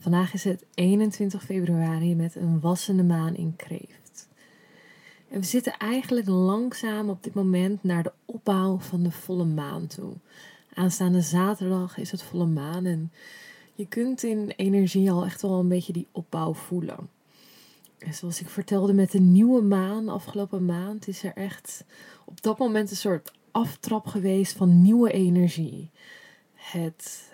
Vandaag is het 21 februari met een wassende maan in kreeft. En we zitten eigenlijk langzaam op dit moment naar de opbouw van de volle maan toe. Aanstaande zaterdag is het volle maan en je kunt in energie al echt wel een beetje die opbouw voelen. En zoals ik vertelde met de nieuwe maan afgelopen maand is er echt op dat moment een soort aftrap geweest van nieuwe energie. Het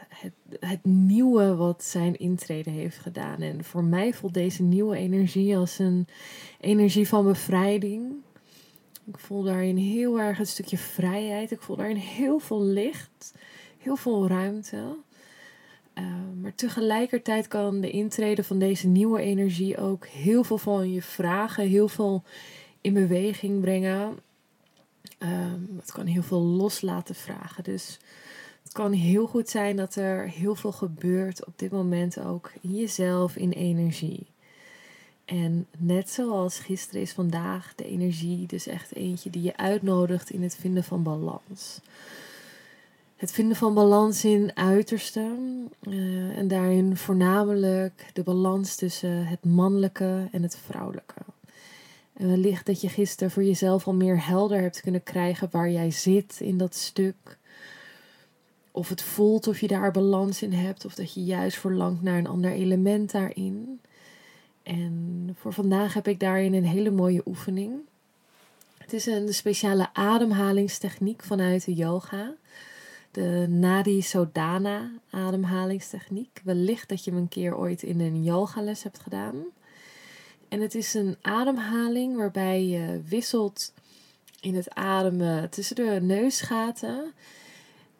het, nieuwe wat zijn intrede heeft gedaan. En voor mij voelt deze nieuwe energie als een energie van bevrijding. Ik voel daarin heel erg een stukje vrijheid. Ik voel daarin heel veel licht, heel veel ruimte. Uh, maar tegelijkertijd kan de intrede van deze nieuwe energie ook heel veel van je vragen, heel veel in beweging brengen. Um, het kan heel veel los laten vragen. Dus het kan heel goed zijn dat er heel veel gebeurt op dit moment ook in jezelf, in energie. En net zoals gisteren is vandaag de energie dus echt eentje die je uitnodigt in het vinden van balans. Het vinden van balans in uiterste uh, en daarin voornamelijk de balans tussen het mannelijke en het vrouwelijke. En wellicht dat je gisteren voor jezelf al meer helder hebt kunnen krijgen waar jij zit in dat stuk of het voelt of je daar balans in hebt, of dat je juist verlangt naar een ander element daarin. En voor vandaag heb ik daarin een hele mooie oefening. Het is een speciale ademhalingstechniek vanuit de yoga. De Nadi Sodana ademhalingstechniek. Wellicht dat je hem een keer ooit in een yogales hebt gedaan. En het is een ademhaling waarbij je wisselt in het ademen tussen de neusgaten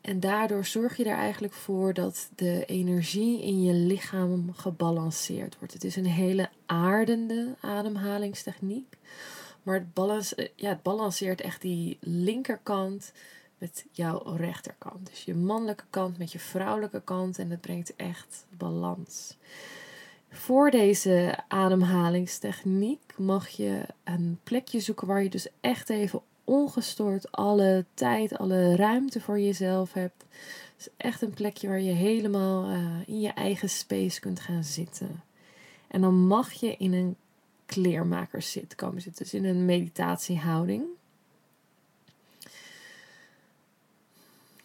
en daardoor zorg je er eigenlijk voor dat de energie in je lichaam gebalanceerd wordt. Het is een hele aardende ademhalingstechniek. Maar het, ja, het balanceert echt die linkerkant met jouw rechterkant. Dus je mannelijke kant met je vrouwelijke kant. En het brengt echt balans. Voor deze ademhalingstechniek mag je een plekje zoeken waar je dus echt even ongestoord alle tijd, alle ruimte voor jezelf hebt. Het is echt een plekje waar je helemaal uh, in je eigen space kunt gaan zitten. En dan mag je in een kleermakerszit komen zitten, dus in een meditatiehouding.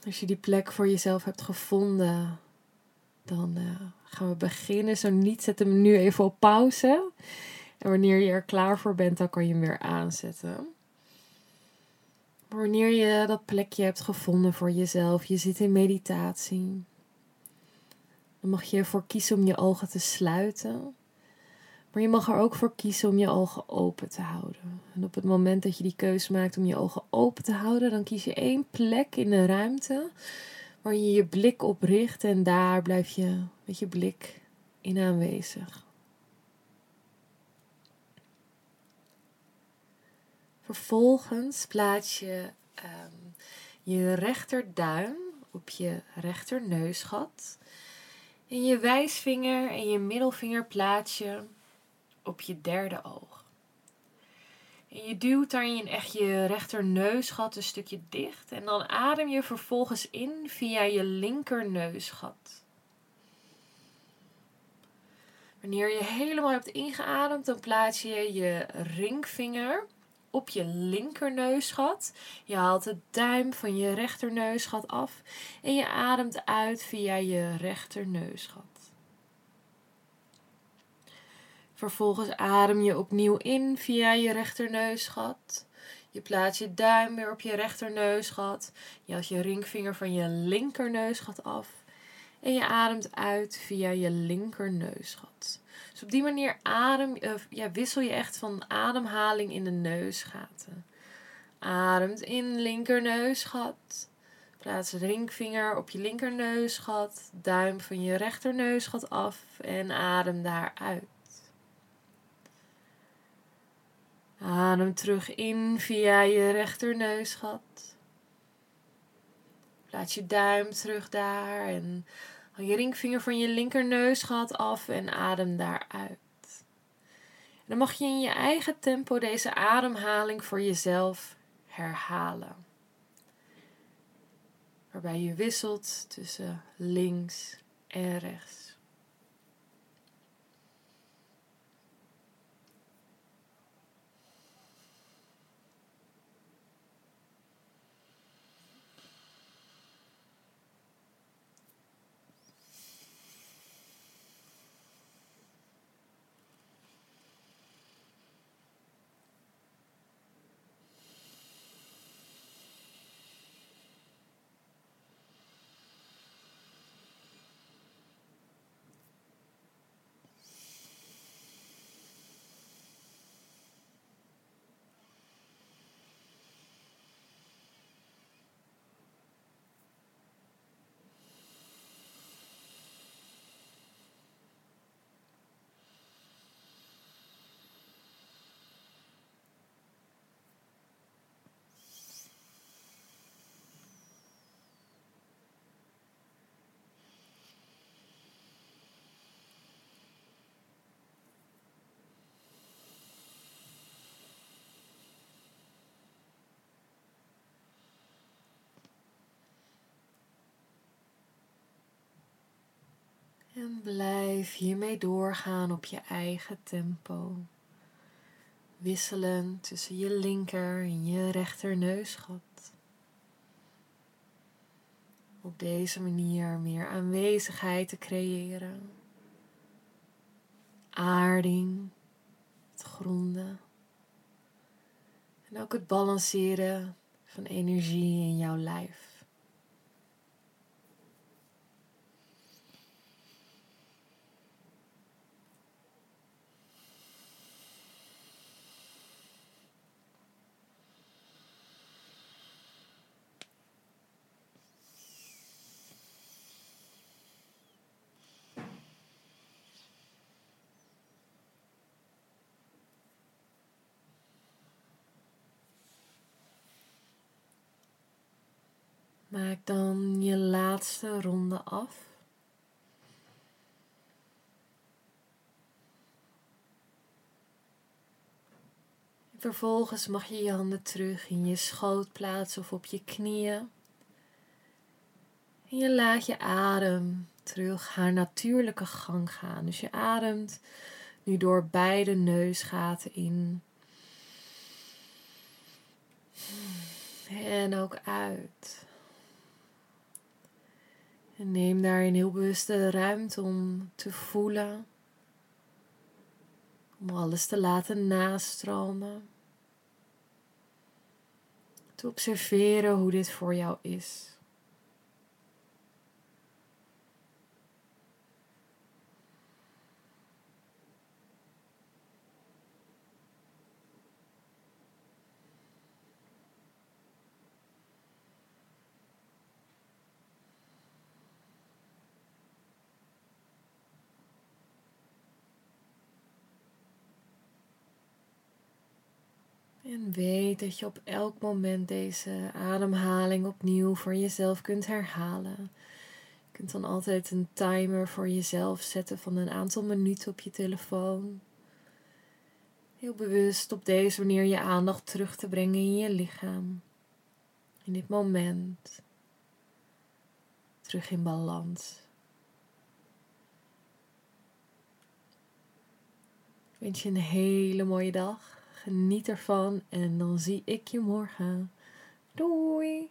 Als je die plek voor jezelf hebt gevonden, dan uh, gaan we beginnen. Zo niet, zet hem nu even op pauze. En wanneer je er klaar voor bent, dan kan je hem weer aanzetten. Wanneer je dat plekje hebt gevonden voor jezelf, je zit in meditatie, dan mag je ervoor kiezen om je ogen te sluiten. Maar je mag er ook voor kiezen om je ogen open te houden. En op het moment dat je die keuze maakt om je ogen open te houden, dan kies je één plek in de ruimte waar je je blik op richt en daar blijf je met je blik in aanwezig. Vervolgens plaats je um, je rechterduim op je rechterneusgat. En je wijsvinger en je middelvinger plaats je op je derde oog. En je duwt daarin echt je rechterneusgat een stukje dicht. En dan adem je vervolgens in via je linkerneusgat. Wanneer je helemaal hebt ingeademd, dan plaats je je ringvinger op je linkerneusgat. Je haalt de duim van je rechterneusgat af en je ademt uit via je rechterneusgat. Vervolgens adem je opnieuw in via je rechterneusgat. Je plaatst je duim weer op je rechterneusgat. Je haalt je ringvinger van je linkerneusgat af. En je ademt uit via je linkerneusgat. Dus op die manier adem, uh, ja, wissel je echt van ademhaling in de neusgaten. Ademt in linkerneusgat. Plaats ringvinger op je linkerneusgat, duim van je rechterneusgat af en adem daaruit. Adem terug in via je rechterneusgat. Plaats je duim terug daar en haal je ringvinger van je linkerneusgat af en adem daaruit. En dan mag je in je eigen tempo deze ademhaling voor jezelf herhalen. Waarbij je wisselt tussen links en rechts. En blijf hiermee doorgaan op je eigen tempo. Wisselen tussen je linker en je rechter neusgat. Op deze manier meer aanwezigheid te creëren. Aarding, het gronden. En ook het balanceren van energie in jouw lijf. Maak dan je laatste ronde af. Vervolgens mag je je handen terug in je schoot plaatsen of op je knieën. En je laat je adem terug haar natuurlijke gang gaan. Dus je ademt nu door beide neusgaten in. En ook uit. En neem daarin heel bewust de ruimte om te voelen. Om alles te laten nastromen. Te observeren hoe dit voor jou is. En weet dat je op elk moment deze ademhaling opnieuw voor jezelf kunt herhalen. Je kunt dan altijd een timer voor jezelf zetten van een aantal minuten op je telefoon. Heel bewust op deze manier je aandacht terug te brengen in je lichaam. In dit moment. Terug in balans. Ik wens je een hele mooie dag. Geniet ervan en dan zie ik je morgen. Doei!